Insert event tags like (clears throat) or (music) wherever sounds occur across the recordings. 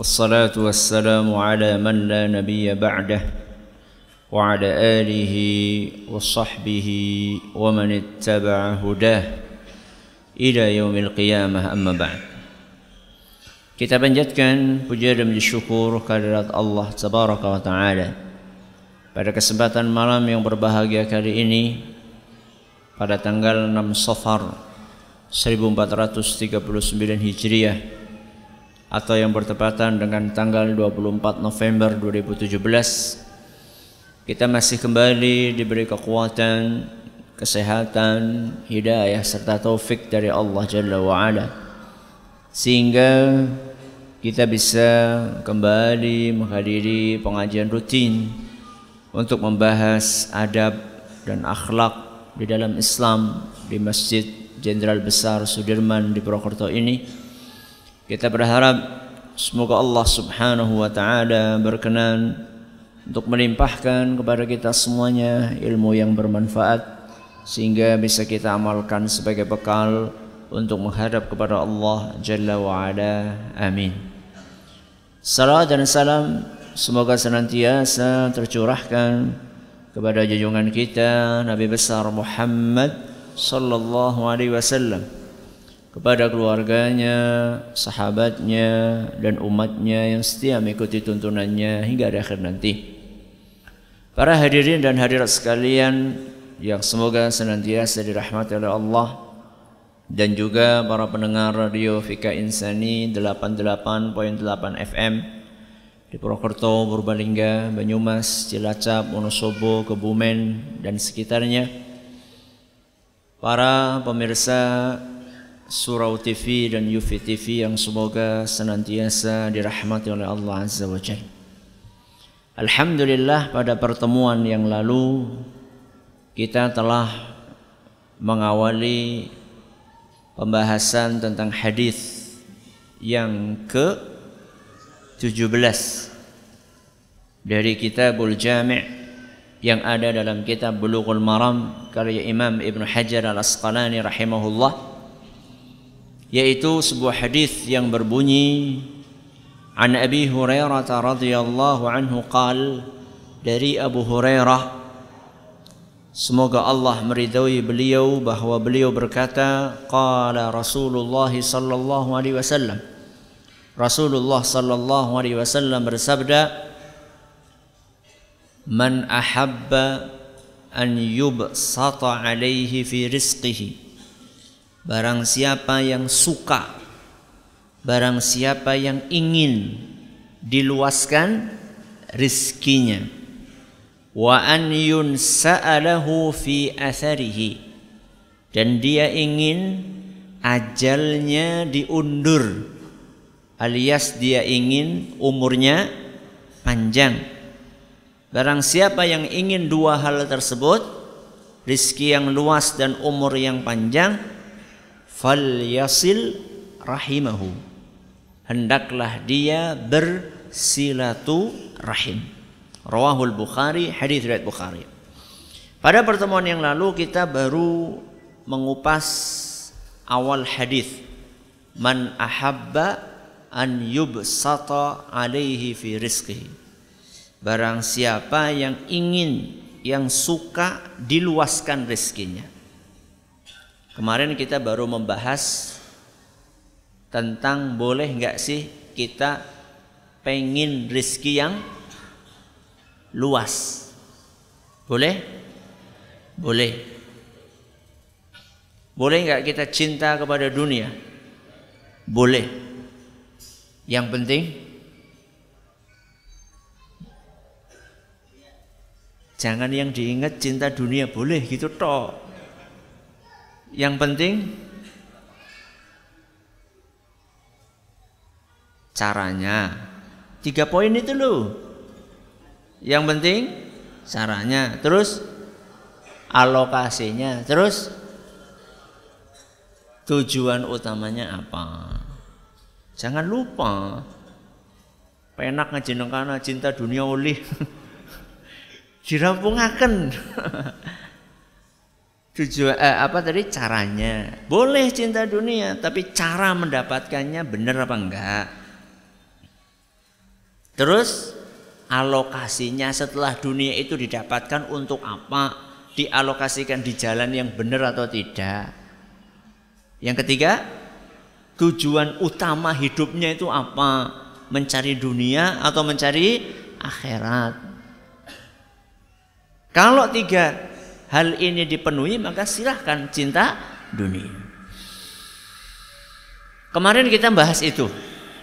والصلاة والسلام على من لا نبي بعده وعلى آله وصحبه ومن اتبع هداه إلى يوم القيامة أما بعد Kita panjatkan puja dan syukur kehadirat Allah Tabaraka wa Ta'ala Pada kesempatan malam yang berbahagia kali ini Pada tanggal 6 Safar 1439 Hijriah atau yang bertepatan dengan tanggal 24 November 2017 kita masih kembali diberi kekuatan, kesehatan, hidayah serta taufik dari Allah Jalla wa Ala. Sehingga kita bisa kembali menghadiri pengajian rutin untuk membahas adab dan akhlak di dalam Islam di Masjid Jenderal Besar Sudirman di Purwokerto ini kita berharap semoga Allah Subhanahu wa taala berkenan untuk melimpahkan kepada kita semuanya ilmu yang bermanfaat sehingga bisa kita amalkan sebagai bekal untuk menghadap kepada Allah Jalla wa Ala. Amin. Salam dan salam semoga senantiasa tercurahkan kepada junjungan kita Nabi besar Muhammad sallallahu alaihi wasallam kepada keluarganya, sahabatnya, dan umatnya yang setia mengikuti tuntunannya hingga akhir nanti. Para hadirin dan hadirat sekalian yang semoga senantiasa dirahmati oleh Allah dan juga para pendengar radio Fika Insani 88.8 FM di Purwokerto, Purbalingga, Banyumas, Cilacap, Wonosobo, Kebumen dan sekitarnya. Para pemirsa Surau TV dan Yufi TV yang semoga senantiasa dirahmati oleh Allah Azza wa Jalla. Alhamdulillah pada pertemuan yang lalu kita telah mengawali pembahasan tentang hadis yang ke 17 dari Kitabul Jami' yang ada dalam kitab Bulughul Maram karya Imam Ibn Hajar Al-Asqalani rahimahullah yaitu sebuah hadis yang berbunyi An Abi Hurairah radhiyallahu anhu qal dari Abu Hurairah Semoga Allah meridai beliau bahwa beliau berkata qala Rasulullah sallallahu alaihi wasallam Rasulullah sallallahu alaihi wasallam bersabda Man ahabba an yubsata alaihi fi rizqihi Barang siapa yang suka Barang siapa yang ingin Diluaskan rizkinya. Wa an yunsa'alahu fi atharihi. Dan dia ingin Ajalnya diundur Alias dia ingin umurnya panjang. Barang siapa yang ingin dua hal tersebut Rizki yang luas dan umur yang panjang falyasil rahimahu. Hendaklah dia bersilatu rahim rawahul bukhari hadis riwayat bukhari. Pada pertemuan yang lalu kita baru mengupas awal hadis. Man ahabba an yubsata alaihi fi rizqihi. Barang siapa yang ingin yang suka diluaskan rezekinya Kemarin kita baru membahas tentang boleh nggak sih kita pengen rizki yang luas. Boleh? Boleh. Boleh nggak kita cinta kepada dunia? Boleh. Yang penting jangan yang diingat cinta dunia boleh gitu toh. Yang penting caranya. Tiga poin itu loh. Yang penting caranya. Terus alokasinya. Terus tujuan utamanya apa? Jangan lupa penak karena cinta dunia oleh (laughs) dirampungaken (laughs) tujuan eh, apa tadi? Caranya. Boleh cinta dunia tapi cara mendapatkannya benar apa enggak? Terus alokasinya setelah dunia itu didapatkan untuk apa? Dialokasikan di jalan yang benar atau tidak? Yang ketiga tujuan utama hidupnya itu apa? Mencari dunia atau mencari akhirat? Kalau tiga hal ini dipenuhi maka silahkan cinta dunia. Kemarin kita bahas itu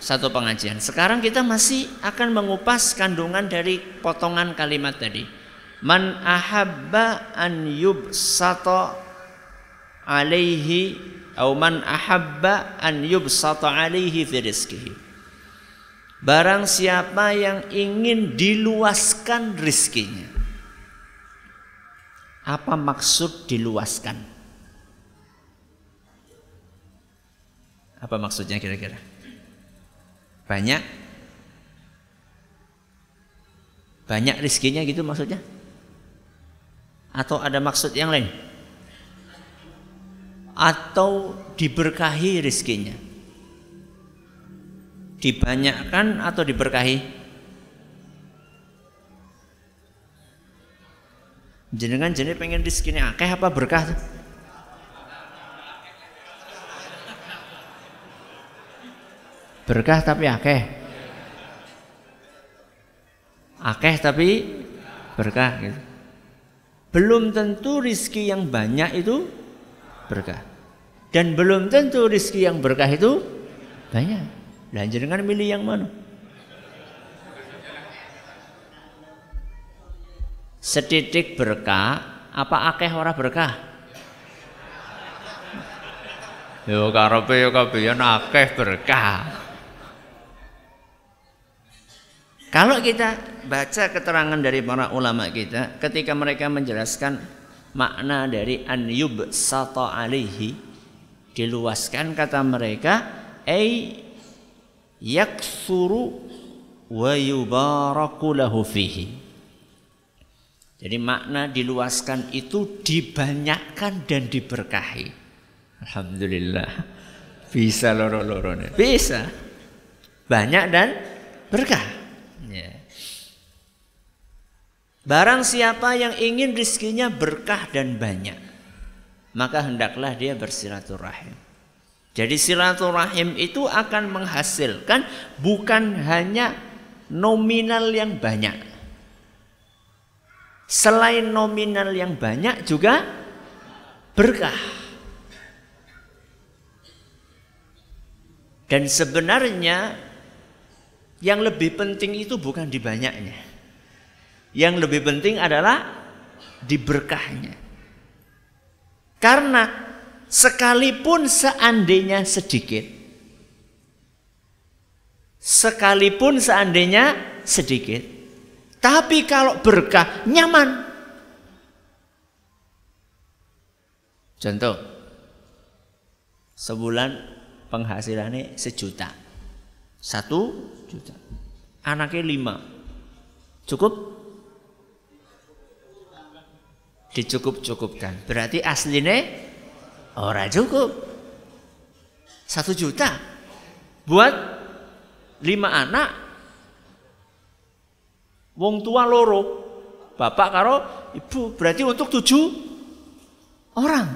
satu pengajian. Sekarang kita masih akan mengupas kandungan dari potongan kalimat tadi. Man ahabba an yubsata alaihi au man ahabba an yubsata alaihi fi rizqihi. Barang siapa yang ingin diluaskan rizkinya. Apa maksud diluaskan? Apa maksudnya kira-kira? Banyak? Banyak rizkinya gitu maksudnya? Atau ada maksud yang lain? atau diberkahi rizkinya dibanyakkan atau diberkahi jenengan jenis pengen rizkinya akeh apa berkah berkah tapi akeh akeh tapi berkah gitu. belum tentu rizki yang banyak itu berkah. Dan belum tentu rizki yang berkah itu banyak. Dan jangan milih yang mana? Setitik berkah, apa akeh ora berkah? Yo karepe yo kabehan akeh berkah. Kalau kita baca keterangan dari para ulama kita ketika mereka menjelaskan makna dari an yubsata alaihi diluaskan kata mereka ay yaksuru wa yubaraku lahu fihi jadi makna diluaskan itu dibanyakkan dan diberkahi. Alhamdulillah. Bisa loro-loro bisa. Banyak dan berkah. Barang siapa yang ingin rizkinya berkah dan banyak, maka hendaklah dia bersilaturahim. Jadi silaturahim itu akan menghasilkan bukan hanya nominal yang banyak. Selain nominal yang banyak juga berkah. Dan sebenarnya yang lebih penting itu bukan di banyaknya yang lebih penting adalah diberkahnya. Karena sekalipun seandainya sedikit, sekalipun seandainya sedikit, tapi kalau berkah nyaman. Contoh, sebulan penghasilannya sejuta, satu juta, anaknya lima, cukup? dicukup-cukupkan. Berarti aslinya orang cukup. Satu juta buat lima anak. Wong tua loro, bapak karo ibu. Berarti untuk tujuh orang.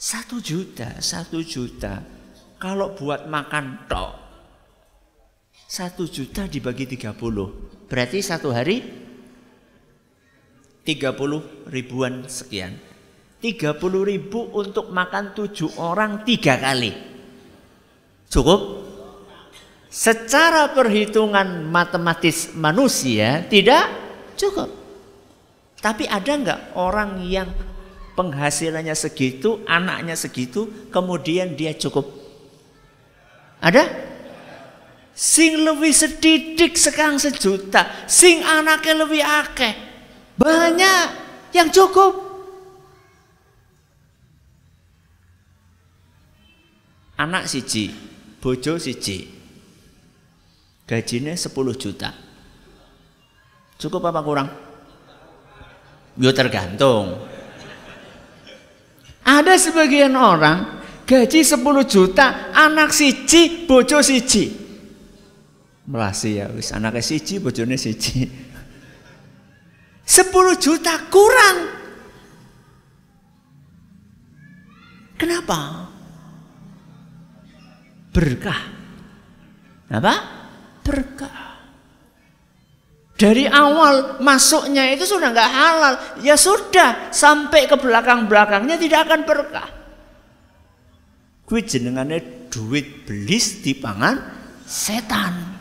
Satu juta, satu juta. Kalau buat makan tok, satu juta dibagi tiga puluh. Berarti satu hari 30 ribuan sekian. 30 ribu untuk makan tujuh orang tiga kali. Cukup? Secara perhitungan matematis manusia tidak cukup. Tapi ada nggak orang yang penghasilannya segitu, anaknya segitu, kemudian dia cukup? Ada? Sing lebih sedidik sekarang sejuta, sing anaknya lebih akeh. Banyak yang cukup. Anak siji, bojo siji. Gajinya 10 juta. Cukup apa kurang? Yo tergantung. Ada sebagian orang gaji 10 juta, anak siji, bojo siji. Melasi ya wis anaknya siji, bojone siji. 10 juta kurang. Kenapa? Berkah. Apa? Berkah. Dari awal masuknya itu sudah nggak halal, ya sudah sampai ke belakang-belakangnya tidak akan berkah. Kuwi jenengannya duit belis di pangan setan.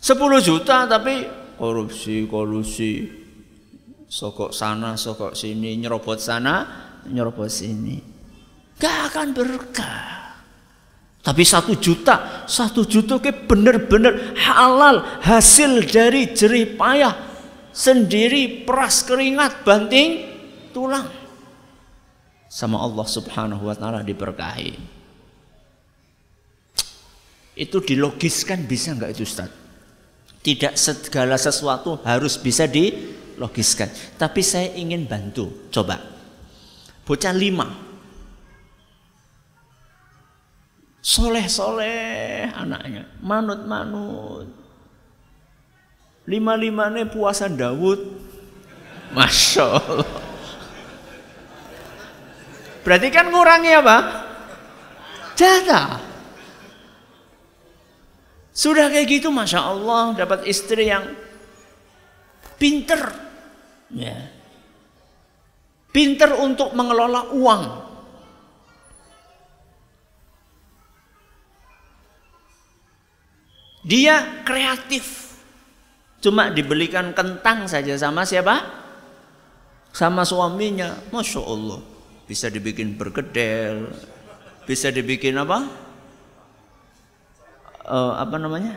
10 juta tapi korupsi, korupsi. Sokok sana, sokok sini, nyerobot sana, nyerobot sini. Gak akan berkah. Tapi satu juta, satu juta ke benar-benar halal hasil dari jerih payah sendiri peras keringat banting tulang sama Allah Subhanahu wa taala diberkahi. Itu dilogiskan bisa nggak itu Ustaz? Tidak segala sesuatu harus bisa dilogiskan. Tapi saya ingin bantu. Coba. Bocah lima soleh-soleh anaknya, manut-manut. Lima-limanya puasa Dawud. Masya Allah. Berarti kan ngurangi apa? Jatah. Sudah kayak gitu Masya Allah dapat istri yang pinter. Ya. Pinter untuk mengelola uang. Dia kreatif. Cuma dibelikan kentang saja sama siapa? Sama suaminya. Masya Allah. Bisa dibikin bergedel. Bisa dibikin apa? Uh, apa namanya?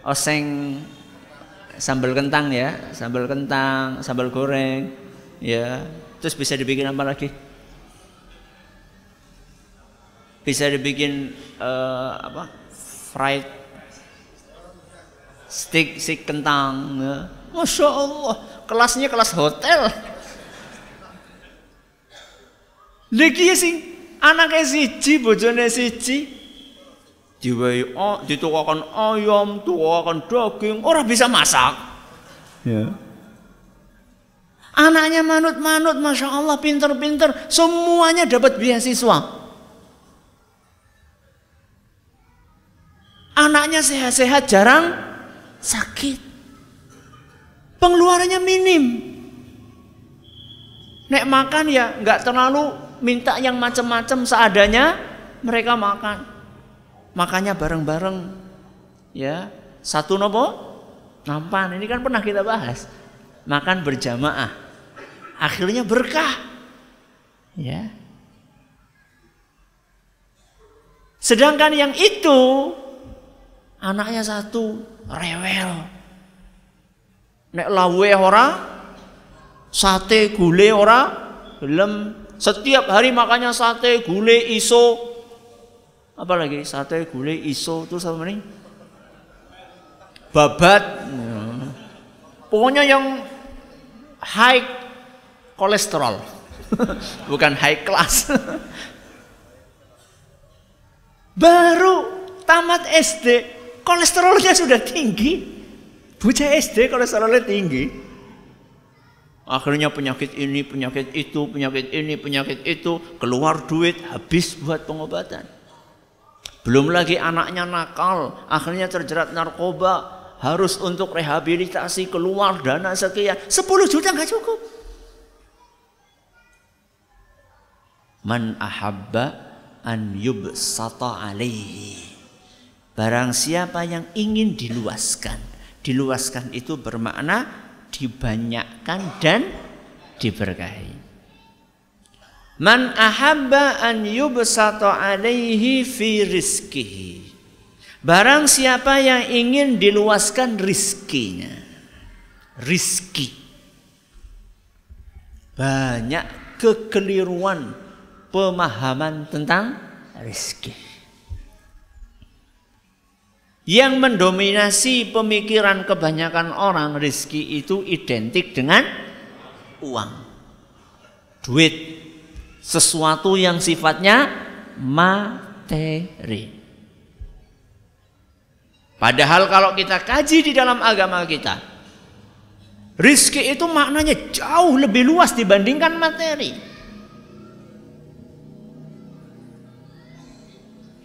Oseng sambal kentang ya, sambal kentang, sambal goreng, ya. Terus bisa dibikin apa lagi? Bisa dibikin uh, apa? Fried Stick stick kentang. Ya. Masya Allah, kelasnya kelas hotel. Lagi sing anaknya siji, bojone siji. Diwai oh, ditukakan ayam, tukakan daging, orang bisa masak. Ya. Anaknya manut-manut, masya Allah, pinter-pinter, semuanya dapat beasiswa. Anaknya sehat-sehat, jarang sakit. Pengeluarannya minim. Nek makan ya nggak terlalu minta yang macam-macam seadanya mereka makan. Makanya bareng-bareng ya. Satu nopo? Nampan. Ini kan pernah kita bahas. Makan berjamaah. Akhirnya berkah. Ya. Sedangkan yang itu anaknya satu rewel. Nek lawe ora, sate gule ora, gelem. Setiap hari makannya sate gule iso. Apa lagi? Sate gule iso terus apa nih? Babat. Pokoknya yang high kolesterol. (laughs) Bukan high class. (laughs) Baru tamat SD kolesterolnya sudah tinggi. Bocah SD kolesterolnya tinggi. Akhirnya penyakit ini, penyakit itu, penyakit ini, penyakit itu, keluar duit, habis buat pengobatan. Belum lagi anaknya nakal, akhirnya terjerat narkoba, harus untuk rehabilitasi keluar dana sekian, 10 juta nggak cukup. Man ahabba an yubsata alaihi. Barang siapa yang ingin diluaskan. Diluaskan itu bermakna dibanyakkan dan diberkahi. Man ahabba an yubsata alaihi fi rizkihi. Barang siapa yang ingin diluaskan rizkinya. Rizki. Banyak kekeliruan pemahaman tentang rizki. Yang mendominasi pemikiran kebanyakan orang rizki itu identik dengan uang. Duit sesuatu yang sifatnya materi. Padahal kalau kita kaji di dalam agama kita, rizki itu maknanya jauh lebih luas dibandingkan materi.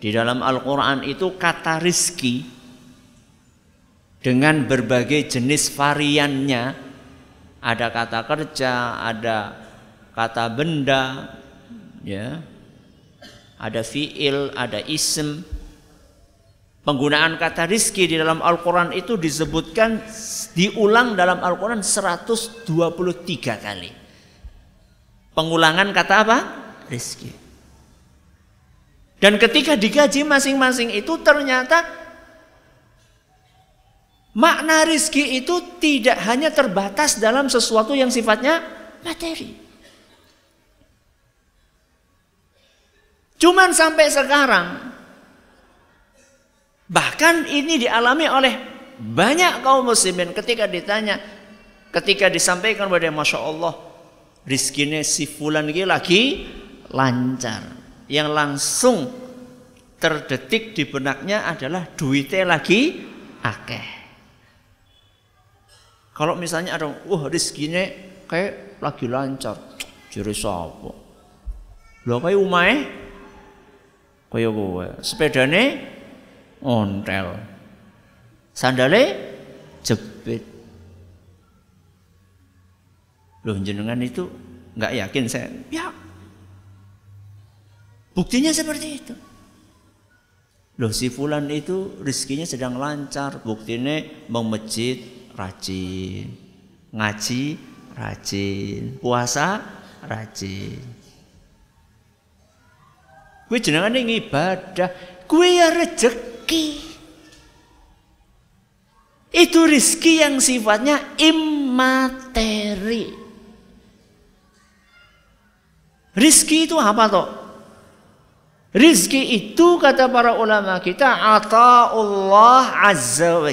Di dalam Al-Quran itu kata rizki dengan berbagai jenis variannya, ada kata kerja, ada kata benda, ya. Ada fiil ada ism. Penggunaan kata rizki di dalam Al-Quran itu disebutkan diulang dalam Al-Quran 123 kali. Pengulangan kata apa? rizki. Dan ketika digaji masing-masing itu ternyata makna rizki itu tidak hanya terbatas dalam sesuatu yang sifatnya materi. Cuman sampai sekarang bahkan ini dialami oleh banyak kaum muslimin ketika ditanya ketika disampaikan kepada Masya Allah rizkinya si fulan lagi lancar. Yang langsung terdetik di benaknya adalah duitnya lagi akeh kalau misalnya ada wah rizkinya kayak lagi lancar jadi siapa lo kayak umai kaya kowe. Sepedane ontel. Sandale jepit. Loh jenengan itu nggak yakin saya. Ya. Buktinya seperti itu. Loh si fulan itu rizkinya sedang lancar. Buktinya mau masjid rajin. Ngaji rajin. Puasa rajin. Kue jenengan ini ibadah, kue ya rezeki. Itu rizki yang sifatnya imateri. Rizki itu apa toh? Rizki itu kata para ulama kita Allah azza wa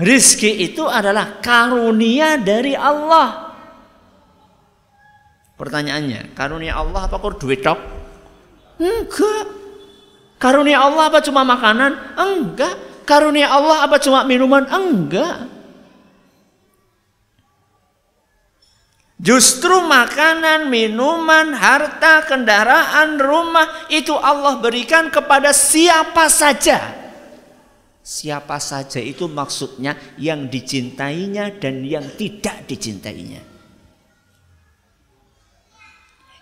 Rizki itu adalah karunia dari Allah. Pertanyaannya, karunia Allah apa kok duit tok? Enggak. Karunia Allah apa cuma makanan? Enggak. Karunia Allah apa cuma minuman? Enggak. Justru makanan, minuman, harta, kendaraan, rumah itu Allah berikan kepada siapa saja. Siapa saja itu maksudnya yang dicintainya dan yang tidak dicintainya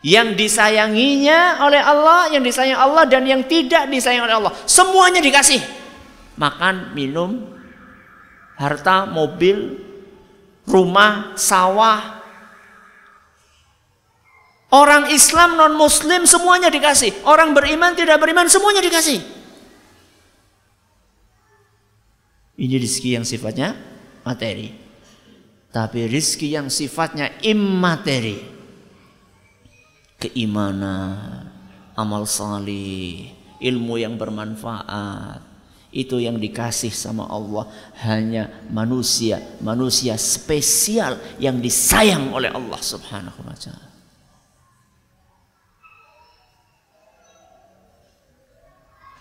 yang disayanginya oleh Allah, yang disayang Allah dan yang tidak disayang oleh Allah. Semuanya dikasih. Makan, minum, harta, mobil, rumah, sawah. Orang Islam non muslim semuanya dikasih. Orang beriman tidak beriman semuanya dikasih. Ini rizki yang sifatnya materi. Tapi rizki yang sifatnya immateri keimanan, amal salih, ilmu yang bermanfaat. Itu yang dikasih sama Allah hanya manusia, manusia spesial yang disayang oleh Allah Subhanahu wa taala.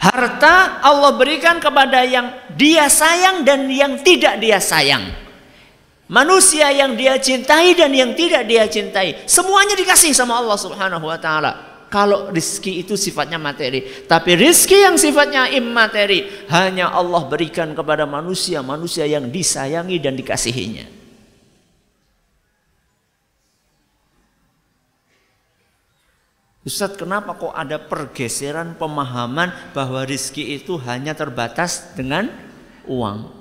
Harta Allah berikan kepada yang dia sayang dan yang tidak dia sayang. Manusia yang dia cintai dan yang tidak dia cintai. Semuanya dikasih sama Allah subhanahu wa ta'ala. Kalau rizki itu sifatnya materi. Tapi rizki yang sifatnya immateri. Hanya Allah berikan kepada manusia. Manusia yang disayangi dan dikasihinya. Ustaz kenapa kok ada pergeseran pemahaman bahwa rizki itu hanya terbatas dengan uang?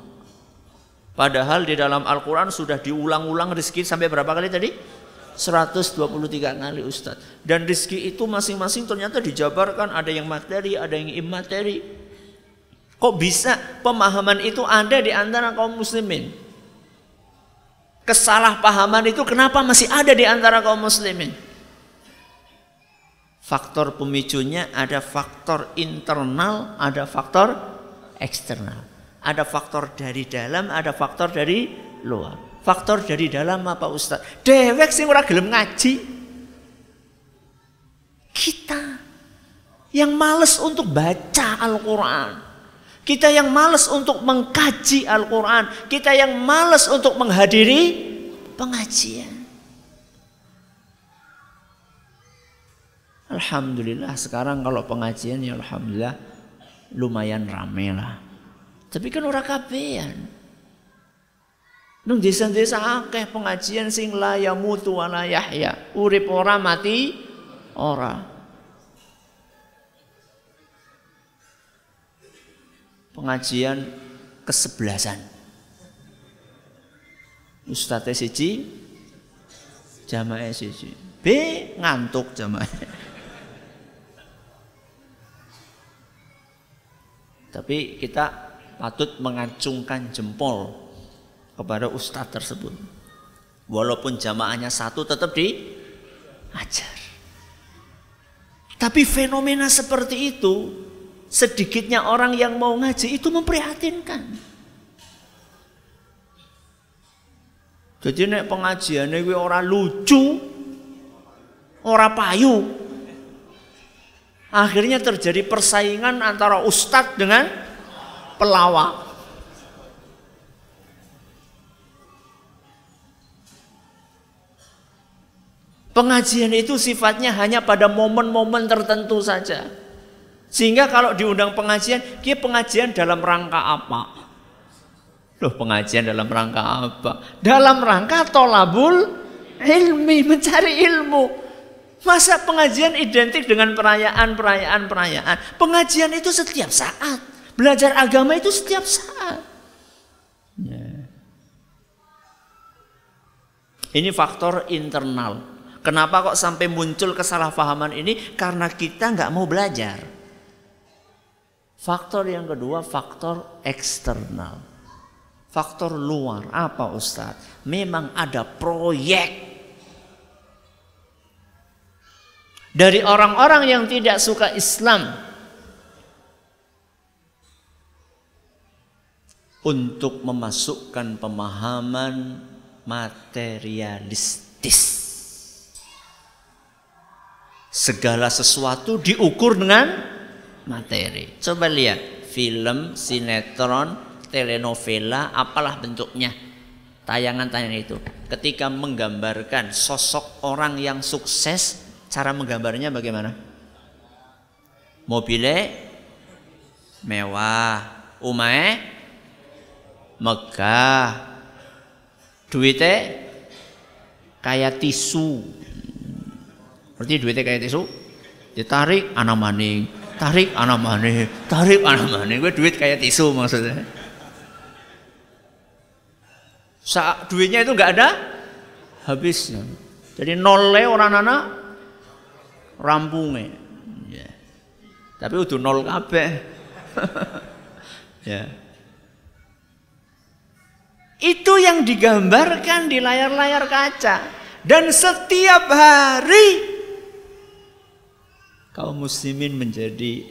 Padahal di dalam Al-Quran sudah diulang-ulang rezeki sampai berapa kali tadi? 123 kali Ustadz. Dan rizki itu masing-masing ternyata dijabarkan. Ada yang materi, ada yang imateri. Kok bisa pemahaman itu ada di antara kaum muslimin? Kesalahpahaman itu kenapa masih ada di antara kaum muslimin? Faktor pemicunya ada faktor internal, ada faktor eksternal. Ada faktor dari dalam, ada faktor dari luar. Faktor dari dalam apa Ustaz? Dewek sing ora gelem ngaji. Kita yang males untuk baca Al-Qur'an. Kita yang males untuk mengkaji Al-Qur'an, kita yang males untuk menghadiri pengajian. Alhamdulillah sekarang kalau pengajian ya alhamdulillah lumayan rame lah. Tapi kan ora kabehan. Nung desa-desa akeh pengajian sing la yamutu wa la yahya. Urip ora mati ora. Pengajian kesebelasan. Ustadz siji jamaah siji. B ngantuk jamaah. Tapi kita patut mengacungkan jempol kepada ustadz tersebut. Walaupun jamaahnya satu tetap diajar. Tapi fenomena seperti itu sedikitnya orang yang mau ngaji itu memprihatinkan. Jadi nek pengajian ini orang lucu, orang payu. Akhirnya terjadi persaingan antara ustadz dengan pelawak. Pengajian itu sifatnya hanya pada momen-momen tertentu saja. Sehingga kalau diundang pengajian, dia pengajian dalam rangka apa? Loh pengajian dalam rangka apa? Dalam rangka tolabul ilmi, mencari ilmu. Masa pengajian identik dengan perayaan-perayaan perayaan? Pengajian itu setiap saat. Belajar agama itu setiap saat. Ya. Ini faktor internal. Kenapa kok sampai muncul kesalahpahaman ini? Karena kita nggak mau belajar. Faktor yang kedua, faktor eksternal. Faktor luar, apa Ustadz? Memang ada proyek dari orang-orang yang tidak suka Islam untuk memasukkan pemahaman materialistis Segala sesuatu diukur dengan materi. Coba lihat film, sinetron, telenovela, apalah bentuknya. Tayangan-tayangan itu. Ketika menggambarkan sosok orang yang sukses, cara menggambarnya bagaimana? Mobilnya mewah, umae megah, duitnya kayak tisu Berarti duitnya kayak tisu, ditarik anak maning, tarik anak maning, tarik anak maning. Gue duit kayak tisu maksudnya. Saat duitnya itu nggak ada habisnya. Jadi nolnya orang anak rampungnya. Ya. Tapi udah nol kabeh. (laughs) ya. Itu yang digambarkan di layar-layar kaca. Dan setiap hari kaum muslimin menjadi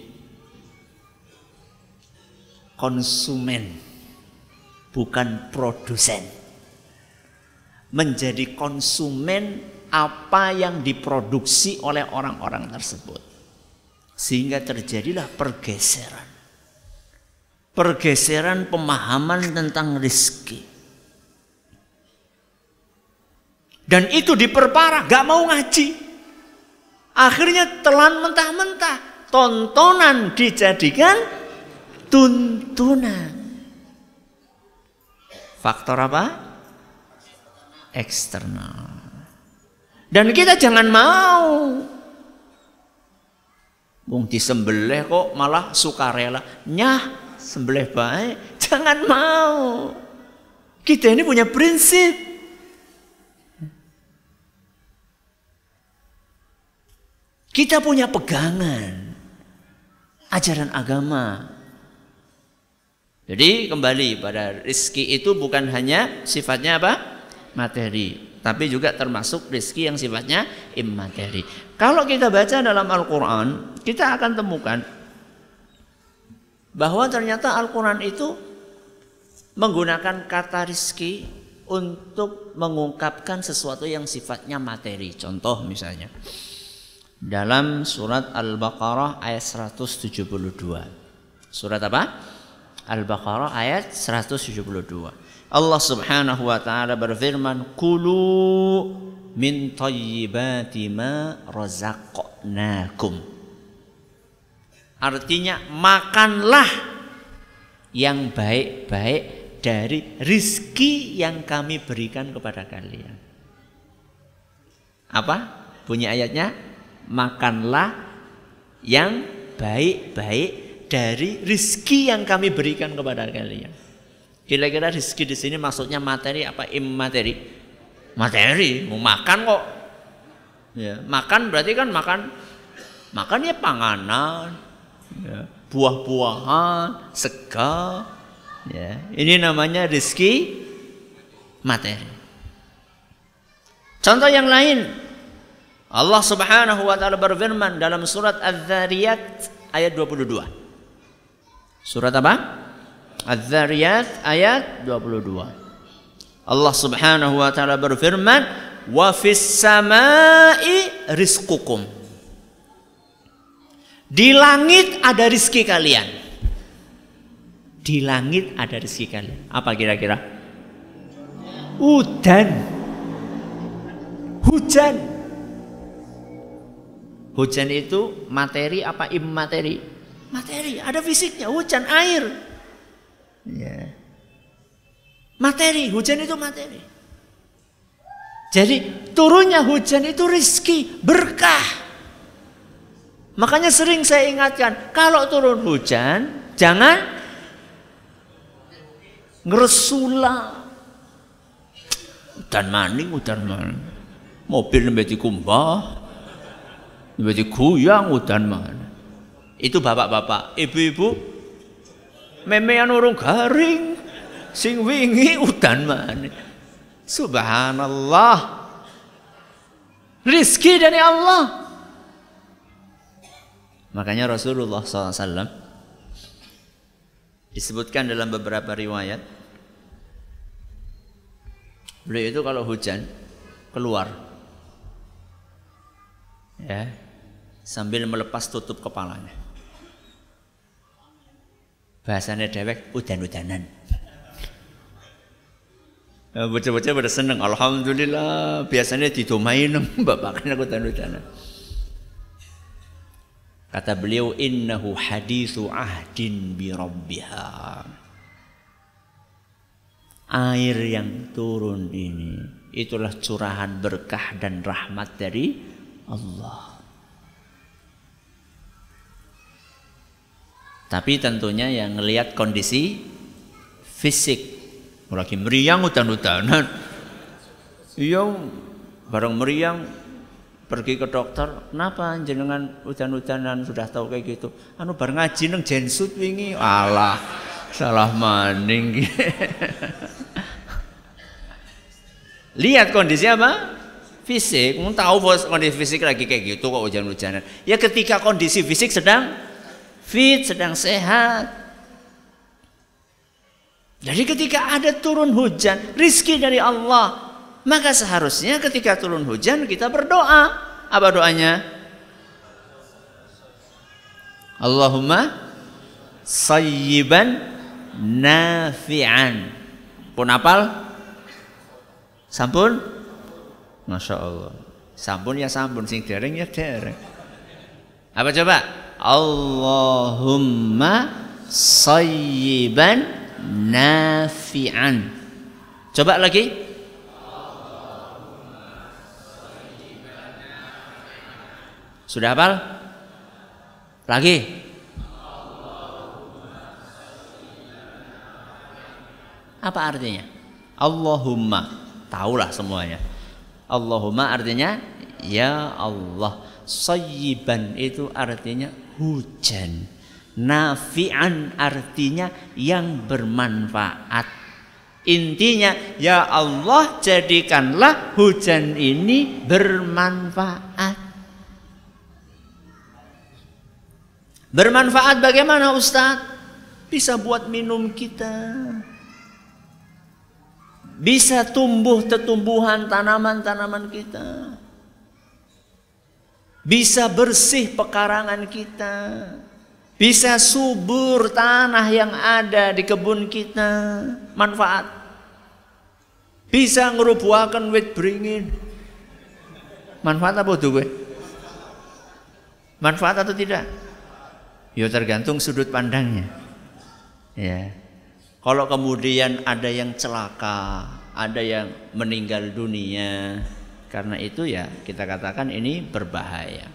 konsumen bukan produsen. Menjadi konsumen apa yang diproduksi oleh orang-orang tersebut. Sehingga terjadilah pergeseran. Pergeseran pemahaman tentang rizki dan itu diperparah gak mau ngaji Akhirnya telan mentah-mentah. Tontonan dijadikan tuntunan. Faktor apa? Eksternal. Dan kita jangan mau. Bung disembelih kok malah sukarela. Nyah, sembelih baik. (laughs) Jangan mau. Kita ini punya prinsip. Kita punya pegangan ajaran agama. Jadi kembali pada rizki itu bukan hanya sifatnya apa? Materi. Tapi juga termasuk rizki yang sifatnya immateri. Kalau kita baca dalam Al-Quran, kita akan temukan bahwa ternyata Al-Quran itu menggunakan kata rizki untuk mengungkapkan sesuatu yang sifatnya materi. Contoh misalnya dalam surat Al-Baqarah ayat 172. Surat apa? Al-Baqarah ayat 172. Allah Subhanahu wa taala berfirman, "Kulu min thayyibati ma razaqnakum." Artinya makanlah yang baik-baik dari rizki yang kami berikan kepada kalian. Apa? Bunyi ayatnya, makanlah yang baik-baik dari rizki yang kami berikan kepada kalian. Kira-kira rizki di sini maksudnya materi apa immateri? Materi, mau makan kok. Ya, makan berarti kan makan makan ya panganan, ya, buah-buahan, segar, Ya, ini namanya rizki materi. Contoh yang lain, Allah Subhanahu wa taala berfirman dalam surat Az-Zariyat ayat 22. Surat apa? Az-Zariyat ayat 22. Allah Subhanahu wa taala berfirman, "Wa fis samai rizqukum." Di langit ada rizki kalian. Di langit ada rezeki kalian. Apa kira-kira? Udan. Hujan. Hujan itu materi apa immateri? Materi, ada fisiknya, hujan air. Ya. Materi, hujan itu materi. Jadi turunnya hujan itu rizki, berkah. Makanya sering saya ingatkan, kalau turun hujan, jangan ngresula udan maning udan maning mobil nembe dikumbah nembe diguyang udan maning itu bapak-bapak. Ibu-ibu memean urung garing sing wingi udan maning subhanallah. Rizki dari Allah. Makanya Rasulullah SAW disebutkan dalam beberapa riwayat beliau itu kalau hujan keluar. Ya sambil melepas tutup kepalanya bahasanya dewek udan-udanan ya, bocah-bocah pada seneng alhamdulillah biasanya didomain bapak kan udan-udanan Kata beliau innahu hadithu ahdin bi rabbiha. Air yang turun ini itulah curahan berkah dan rahmat dari Allah. Tapi tentunya yang melihat kondisi fisik. Lagi meriang hutan-hutanan. (laughs) Iya, bareng meriang pergi ke dokter, kenapa jenengan hujan-hujanan sudah tahu kayak gitu? Anu bar ngaji neng jensut wingi. Alah, salah maning. (laughs) Lihat kondisi apa? Fisik, mau tahu bos kondisi fisik lagi kayak gitu kok hujan-hujanan. Ya ketika kondisi fisik sedang fit, sedang sehat. Jadi ketika ada turun hujan, rizki dari Allah, maka seharusnya ketika turun hujan kita berdoa. Apa doanya? Allahumma sayyiban nafi'an. Pun apal? Sampun? Masya Allah. Sampun ya sampun, sing dereng ya dereng. Apa coba? Allahumma sayyiban nafi'an. Coba lagi. Sudah hafal? Lagi? Apa artinya? Allahumma. Tahulah semuanya. Allahumma artinya ya Allah. Sayyiban itu artinya hujan. Nafi'an artinya yang bermanfaat. Intinya, ya Allah jadikanlah hujan ini bermanfaat. Bermanfaat bagaimana Ustadz? Bisa buat minum kita. Bisa tumbuh tetumbuhan tanaman-tanaman kita. Bisa bersih pekarangan kita. Bisa subur tanah yang ada di kebun kita. Manfaat. Bisa ngerubuakan wit beringin. Manfaat apa tuh gue? Manfaat atau tidak? Ya tergantung sudut pandangnya. Ya. Kalau kemudian ada yang celaka, ada yang meninggal dunia, karena itu ya kita katakan ini berbahaya.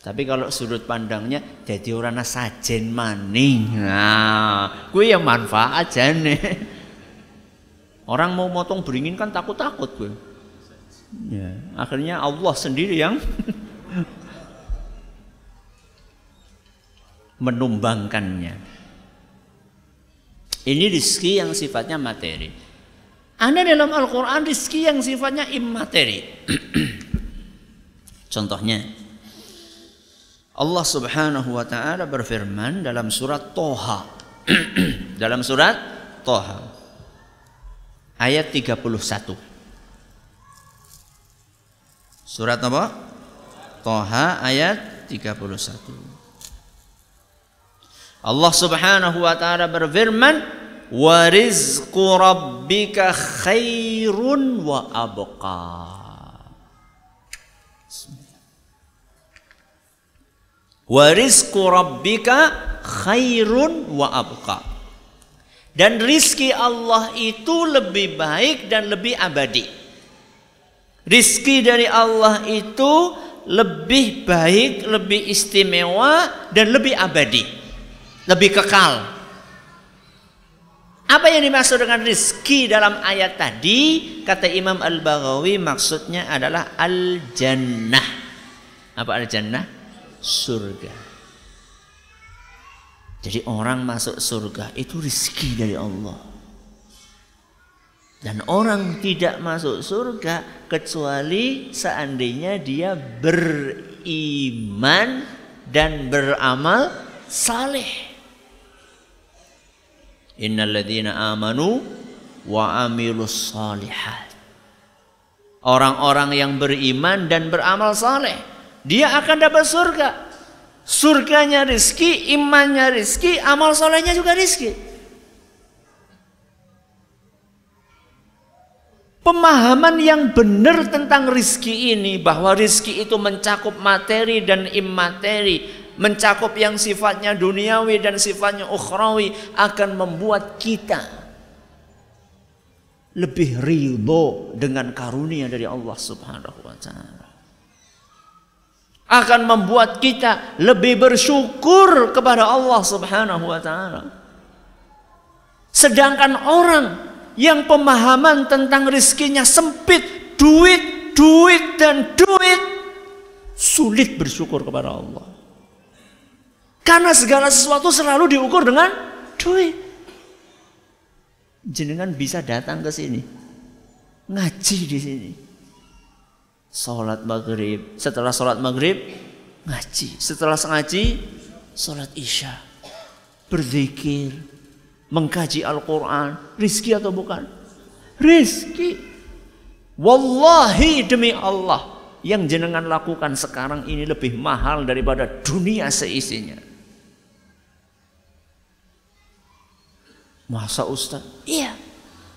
Tapi kalau sudut pandangnya jadi orang sajen maning. Nah, gue yang manfaat aja nih. Orang mau motong beringin kan takut-takut gue. Ya, akhirnya Allah sendiri yang (laughs) menumbangkannya. Ini rizki yang sifatnya materi. Ada dalam Al-Quran rizki yang sifatnya immateri. (clears throat) Contohnya, Allah subhanahu wa ta'ala berfirman dalam surat Toha. (clears throat) dalam surat Toha. Ayat 31. Surat apa? Toha ayat 31. Allah Subhanahu wa taala berfirman, "Wa rizqu rabbika khairun wa abqa." Wa rizqu rabbika khairun wa abqa. Dan rizki Allah itu lebih baik dan lebih abadi. Rizki dari Allah itu lebih baik, lebih istimewa dan lebih abadi lebih kekal. Apa yang dimaksud dengan rizki dalam ayat tadi? Kata Imam Al-Baghawi maksudnya adalah al-jannah. Apa al-jannah? Surga. Jadi orang masuk surga itu rizki dari Allah. Dan orang tidak masuk surga kecuali seandainya dia beriman dan beramal saleh. Innalladzina amanu wa amilus salihat. Orang-orang yang beriman dan beramal saleh, dia akan dapat surga. Surganya rizki, imannya rizki, amal solehnya juga rizki. Pemahaman yang benar tentang rizki ini bahwa rizki itu mencakup materi dan imateri mencakup yang sifatnya duniawi dan sifatnya ukhrawi akan membuat kita lebih ridho dengan karunia dari Allah Subhanahu wa taala. Akan membuat kita lebih bersyukur kepada Allah Subhanahu wa taala. Sedangkan orang yang pemahaman tentang rizkinya sempit, duit, duit dan duit sulit bersyukur kepada Allah. Karena segala sesuatu selalu diukur dengan duit. Jenengan bisa datang ke sini. Ngaji di sini. Salat maghrib. Setelah salat maghrib, ngaji. Setelah ngaji, salat isya. Berzikir. Mengkaji Al-Quran. Rizki atau bukan? Rizki. Wallahi demi Allah. Yang jenengan lakukan sekarang ini lebih mahal daripada dunia seisinya. Masa Ustaz? Iya.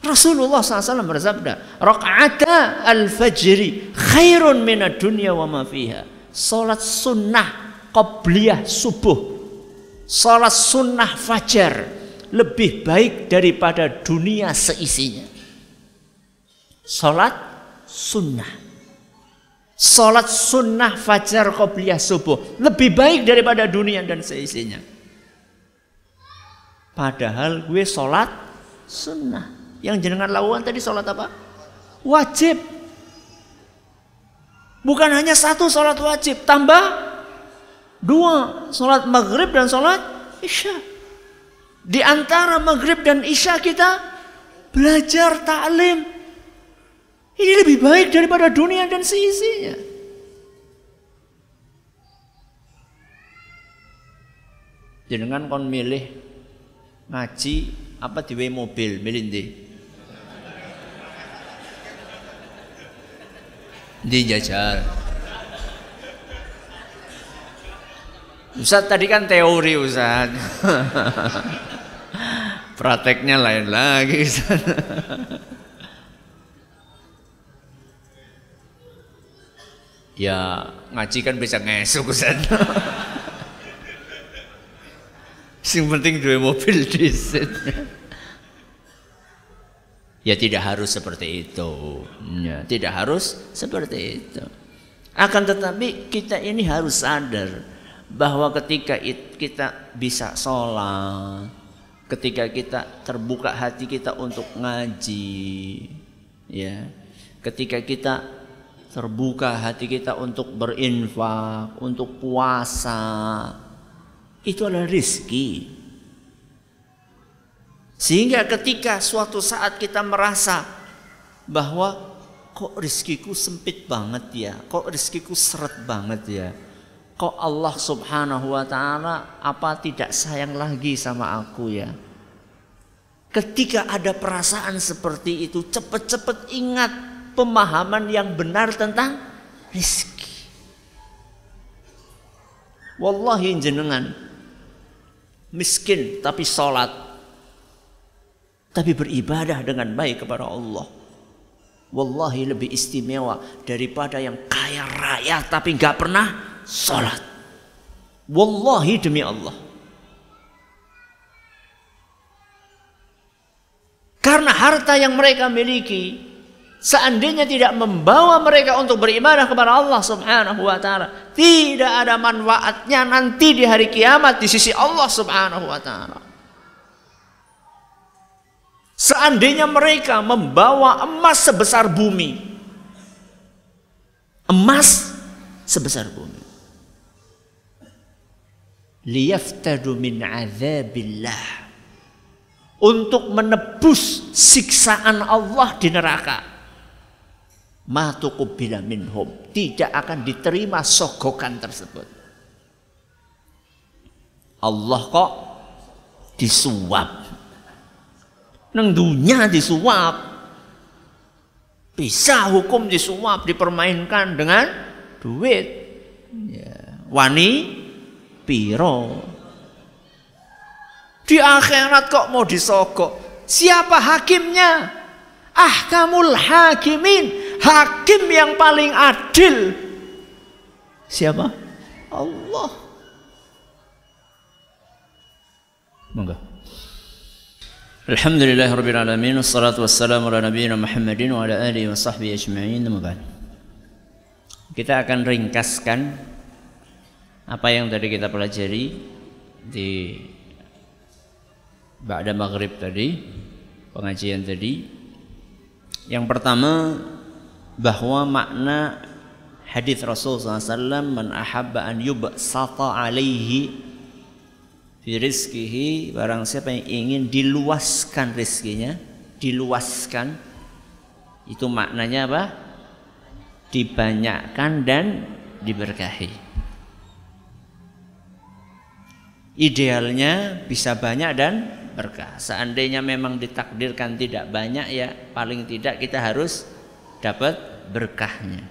Rasulullah SAW bersabda, Raka'ata al-fajri khairun minad dunya wa ma fiha. Salat sunnah qabliyah subuh. Salat sunnah fajar lebih baik daripada dunia seisinya. Salat sunnah. Salat sunnah fajar qabliyah subuh lebih baik daripada dunia dan seisinya. Padahal gue sholat sunnah. Yang jenengan lakukan tadi sholat apa? Wajib. Bukan hanya satu sholat wajib, tambah dua sholat maghrib dan sholat isya. Di antara maghrib dan isya kita belajar taklim. Ini lebih baik daripada dunia dan seisinya. Jenengan kon milih ngaji apa di mobil milih ndi? Di jajal. Ustaz tadi kan teori Ustaz. (laughs) Prakteknya lain lagi Ustaz. ya ngaji kan bisa ngesuk Ustaz. (laughs) Sing penting dua mobil disit. Ya tidak harus seperti itu. Ya, tidak harus seperti itu. Akan tetapi kita ini harus sadar bahwa ketika kita bisa sholat, ketika kita terbuka hati kita untuk ngaji, ya, ketika kita terbuka hati kita untuk berinfak, untuk puasa, itu adalah rizki. Sehingga ketika suatu saat kita merasa bahwa kok rizkiku sempit banget ya, kok rizkiku seret banget ya, kok Allah subhanahu wa ta'ala apa tidak sayang lagi sama aku ya. Ketika ada perasaan seperti itu, cepat-cepat ingat pemahaman yang benar tentang rizki. Wallahi jenengan miskin tapi sholat tapi beribadah dengan baik kepada Allah. Wallahi lebih istimewa daripada yang kaya raya tapi nggak pernah sholat. Wallahi demi Allah. Karena harta yang mereka miliki seandainya tidak membawa mereka untuk beribadah kepada Allah Subhanahu wa taala, tidak ada manfaatnya nanti di hari kiamat di sisi Allah Subhanahu wa taala. Seandainya mereka membawa emas sebesar bumi, emas sebesar bumi, liyaftadu min azabillah. Untuk menebus siksaan Allah di neraka matuqubila minhum. Tidak akan diterima sogokan tersebut. Allah kok disuap. Neng dunia disuap. Bisa hukum disuap dipermainkan dengan duit. Ya. wani piro? Di akhirat kok mau disogok? Siapa hakimnya? Ahkamul hakimin hakim yang paling adil siapa? Allah. Monggo. Alhamdulillah rabbil alamin wassalatu wassalamu ala nabiyina Muhammadin wa ala alihi wa sahbihi ajma'in. Kita akan ringkaskan apa yang tadi kita pelajari di Ba'da Maghrib tadi, pengajian tadi. Yang pertama bahwa makna hadis Rasul SAW man ahabba an yubsata alaihi fi rizkihi barang siapa yang ingin diluaskan rizkinya diluaskan itu maknanya apa? Dibanyakkan dan diberkahi. Idealnya bisa banyak dan berkah. Seandainya memang ditakdirkan tidak banyak ya paling tidak kita harus dapat berkahnya.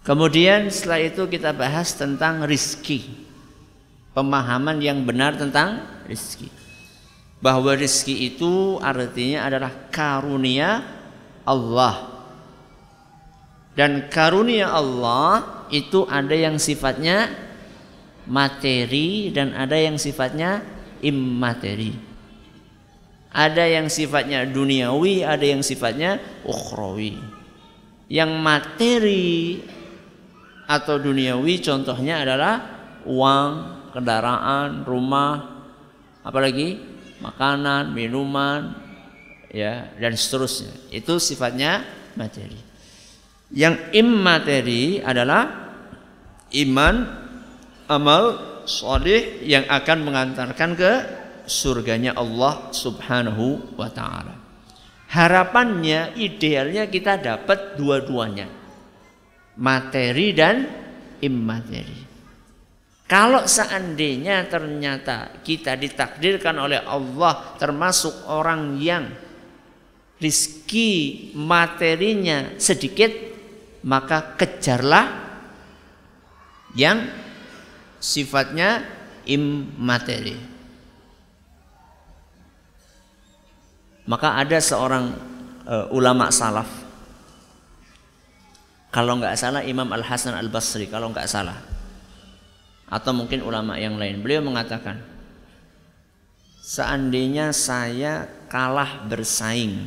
Kemudian setelah itu kita bahas tentang rizki. Pemahaman yang benar tentang rizki. Bahwa rizki itu artinya adalah karunia Allah. Dan karunia Allah itu ada yang sifatnya materi dan ada yang sifatnya immateri. Ada yang sifatnya duniawi, ada yang sifatnya ukhrawi. Yang materi atau duniawi contohnya adalah uang, kendaraan, rumah, apalagi makanan, minuman, ya dan seterusnya. Itu sifatnya materi. Yang immateri adalah iman, amal, soleh yang akan mengantarkan ke surganya Allah Subhanahu wa taala. Harapannya idealnya kita dapat dua-duanya. Materi dan immateri. Kalau seandainya ternyata kita ditakdirkan oleh Allah termasuk orang yang rizki materinya sedikit, maka kejarlah yang sifatnya immateri. Maka ada seorang uh, ulama salaf. Kalau nggak salah Imam Al Hasan Al Basri, kalau nggak salah, atau mungkin ulama yang lain, beliau mengatakan, seandainya saya kalah bersaing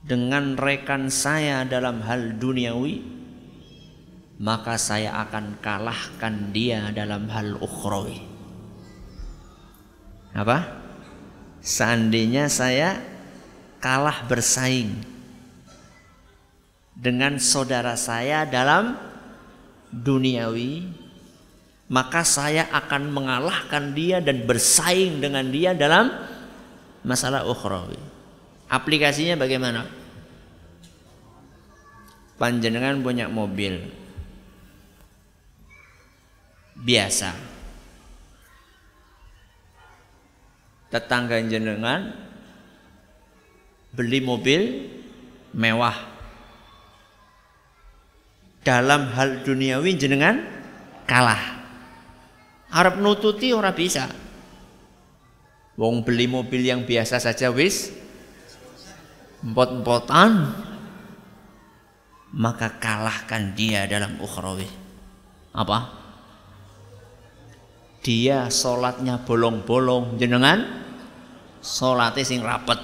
dengan rekan saya dalam hal duniawi, maka saya akan kalahkan dia dalam hal ukhrawi. Apa? Seandainya saya kalah bersaing dengan saudara saya dalam duniawi maka saya akan mengalahkan dia dan bersaing dengan dia dalam masalah ukhrawi. Aplikasinya bagaimana? Panjenengan punya mobil. Biasa tetangga jenengan beli mobil mewah. Dalam hal duniawi jenengan kalah. Arab nututi ora bisa. Wong beli mobil yang biasa saja wis empot-empotan maka kalahkan dia dalam ukhrawi. Apa dia sholatnya bolong-bolong jenengan? Sholatnya sing rapet.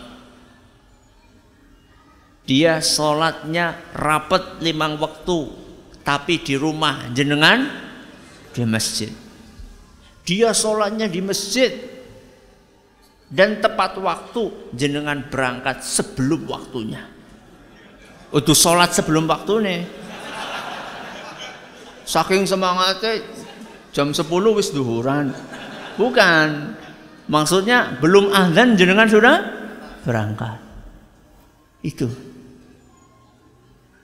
Dia sholatnya rapet limang waktu tapi di rumah jenengan? Di masjid. Dia sholatnya di masjid. Dan tepat waktu jenengan berangkat sebelum waktunya. Untuk sholat sebelum waktu nih saking semangatnya jam 10 wis duhuran bukan Maksudnya belum azan jenengan sudah berangkat. Itu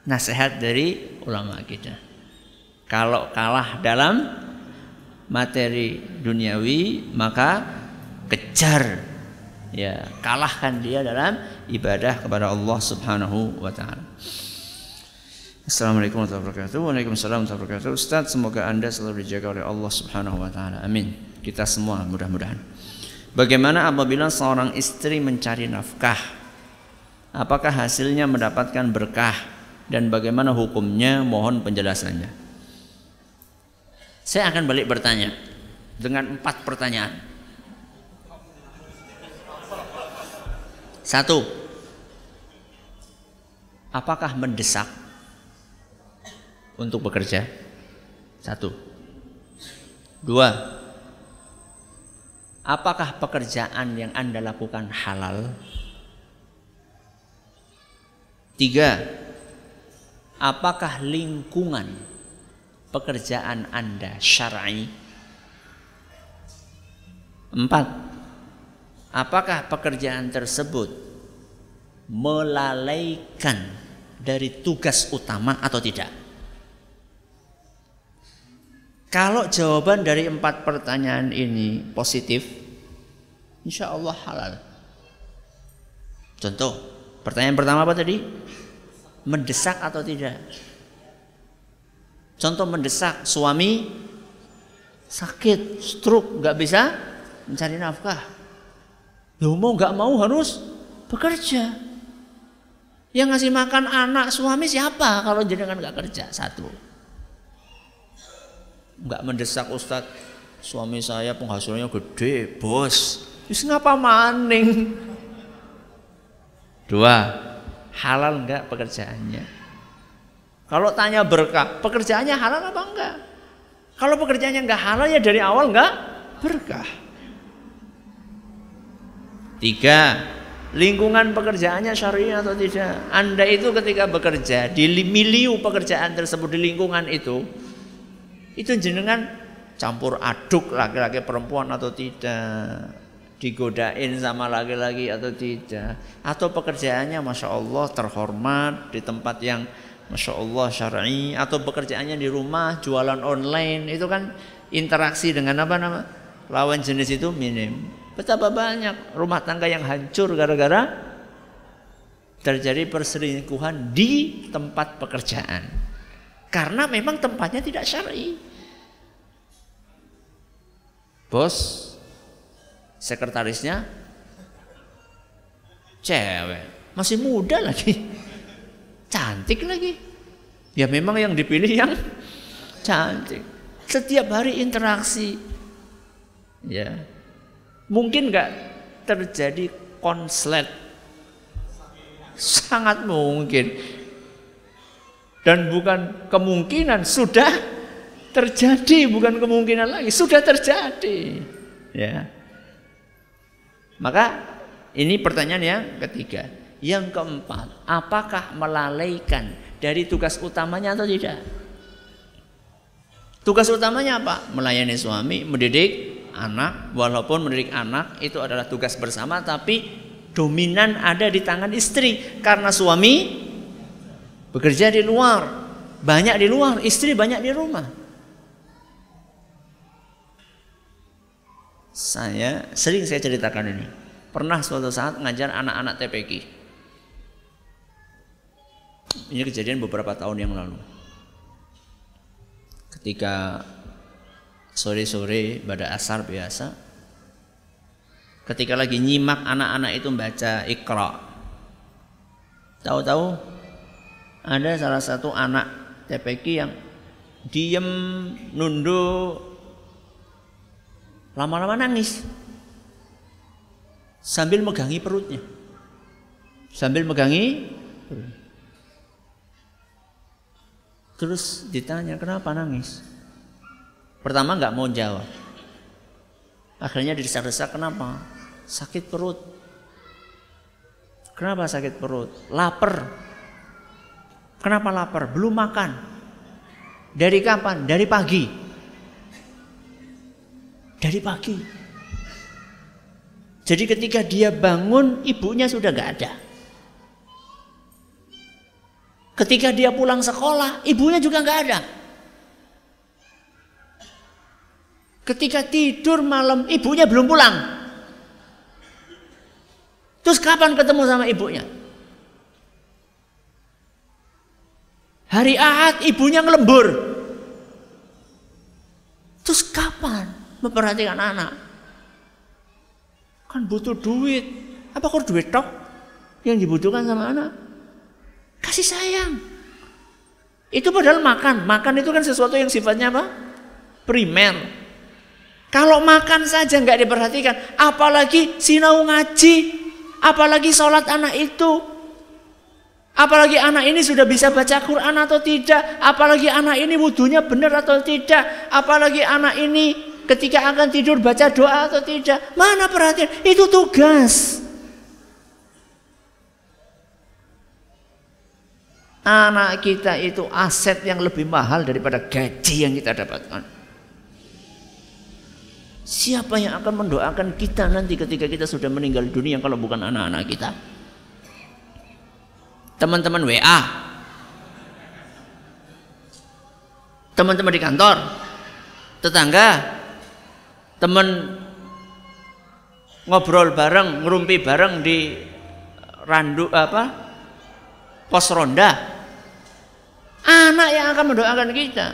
nasihat dari ulama kita. Kalau kalah dalam materi duniawi maka kejar ya kalahkan dia dalam ibadah kepada Allah Subhanahu wa taala. Assalamualaikum warahmatullahi wabarakatuh. Waalaikumsalam warahmatullahi wabarakatuh. Ustaz, semoga Anda selalu dijaga oleh Allah Subhanahu wa taala. Amin. Kita semua mudah-mudahan. Bagaimana apabila seorang istri mencari nafkah? Apakah hasilnya mendapatkan berkah dan bagaimana hukumnya? Mohon penjelasannya. Saya akan balik bertanya dengan empat pertanyaan. Satu, apakah mendesak untuk bekerja? Satu. Dua, Apakah pekerjaan yang Anda lakukan halal? Tiga, apakah lingkungan pekerjaan Anda syar'i? Empat, apakah pekerjaan tersebut melalaikan dari tugas utama atau tidak? Kalau jawaban dari empat pertanyaan ini positif, insya Allah halal. Contoh, pertanyaan pertama apa tadi? Mendesak atau tidak? Contoh mendesak, suami sakit, stroke, nggak bisa mencari nafkah. Lu mau nggak mau harus bekerja. Yang ngasih makan anak suami siapa kalau jenengan nggak kerja? Satu nggak mendesak Ustadz suami saya penghasilannya gede bos. Wis ngapa maning? Dua. Halal enggak pekerjaannya? Kalau tanya berkah pekerjaannya halal apa enggak kalau pekerjaannya enggak halal ya dari awal enggak berkah. Tiga. Lingkungan pekerjaannya syariah atau tidak. Anda itu ketika bekerja di milieu pekerjaan tersebut di lingkungan itu, itu jenengan campur aduk laki-laki perempuan atau tidak, digodain sama laki-laki atau tidak, atau pekerjaannya masya Allah terhormat di tempat yang masya Allah syar'i, atau pekerjaannya di rumah jualan online. Itu kan interaksi dengan apa nama? Lawan jenis itu minim. Betapa banyak rumah tangga yang hancur gara-gara terjadi perselingkuhan di tempat pekerjaan. Karena memang tempatnya tidak syar'i. Bos sekretarisnya cewek, masih muda lagi. Cantik lagi. Ya memang yang dipilih yang cantik. Setiap hari interaksi. Ya, Mungkin nggak terjadi konslet? Sangat mungkin. Dan bukan kemungkinan, sudah terjadi, bukan kemungkinan lagi, sudah terjadi. Ya. Maka ini pertanyaan yang ketiga. Yang keempat, apakah melalaikan dari tugas utamanya atau tidak? Tugas utamanya apa? Melayani suami, mendidik anak, walaupun mendidik anak itu adalah tugas bersama, tapi dominan ada di tangan istri karena suami bekerja di luar, banyak di luar, istri banyak di rumah. Saya sering saya ceritakan ini. Pernah suatu saat ngajar anak-anak TPQ. Ini kejadian beberapa tahun yang lalu. Ketika sore-sore pada asar biasa ketika lagi nyimak anak-anak itu membaca ikra tahu-tahu ada salah satu anak TPK yang diem nunduk lama-lama nangis sambil megangi perutnya sambil megangi terus ditanya kenapa nangis Pertama nggak mau jawab. Akhirnya didesak-desak kenapa? Sakit perut. Kenapa sakit perut? Lapar. Kenapa lapar? Belum makan. Dari kapan? Dari pagi. Dari pagi. Jadi ketika dia bangun, ibunya sudah nggak ada. Ketika dia pulang sekolah, ibunya juga nggak ada. Ketika tidur malam ibunya belum pulang. Terus kapan ketemu sama ibunya? Hari Ahad ibunya ngelembur. Terus kapan memperhatikan anak? Kan butuh duit. Apa kok duit tok yang dibutuhkan sama anak? Kasih sayang. Itu padahal makan. Makan itu kan sesuatu yang sifatnya apa? Primer. Kalau makan saja nggak diperhatikan, apalagi sinau ngaji, apalagi sholat anak itu, apalagi anak ini sudah bisa baca Quran atau tidak, apalagi anak ini wudhunya benar atau tidak, apalagi anak ini ketika akan tidur baca doa atau tidak, mana perhatian? Itu tugas. Anak kita itu aset yang lebih mahal daripada gaji yang kita dapatkan. Siapa yang akan mendoakan kita nanti ketika kita sudah meninggal dunia kalau bukan anak-anak kita? Teman-teman WA. Teman-teman di kantor. Tetangga. Teman ngobrol bareng, ngerumpi bareng di randu apa? Pos ronda. Anak yang akan mendoakan kita.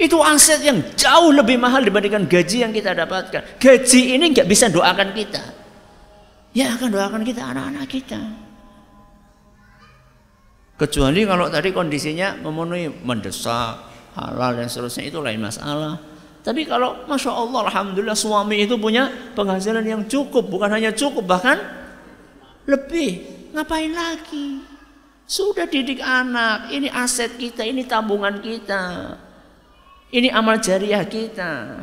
Itu aset yang jauh lebih mahal dibandingkan gaji yang kita dapatkan. Gaji ini nggak bisa doakan kita. Ya akan doakan kita anak-anak kita. Kecuali kalau tadi kondisinya memenuhi mendesak, halal dan seterusnya itu lain masalah. Tapi kalau masya Allah, alhamdulillah suami itu punya penghasilan yang cukup, bukan hanya cukup bahkan lebih. Ngapain lagi? Sudah didik anak, ini aset kita, ini tabungan kita. Ini amal jariah kita.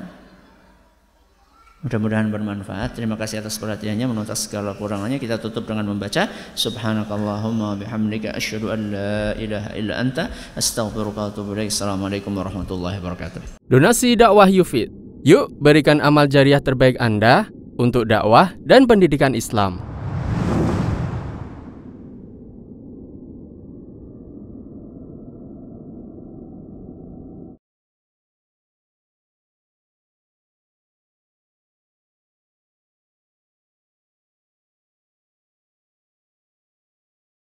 Mudah-mudahan bermanfaat. Terima kasih atas perhatiannya. Menurut segala kurangannya kita tutup dengan membaca Subhanakallahumma bihamdika asyhadu an la ilaha illa anta astaghfiruka wa atubu ilaik. Assalamualaikum warahmatullahi wabarakatuh. Donasi dakwah Yufid. Yuk berikan amal jariah terbaik Anda untuk dakwah dan pendidikan Islam.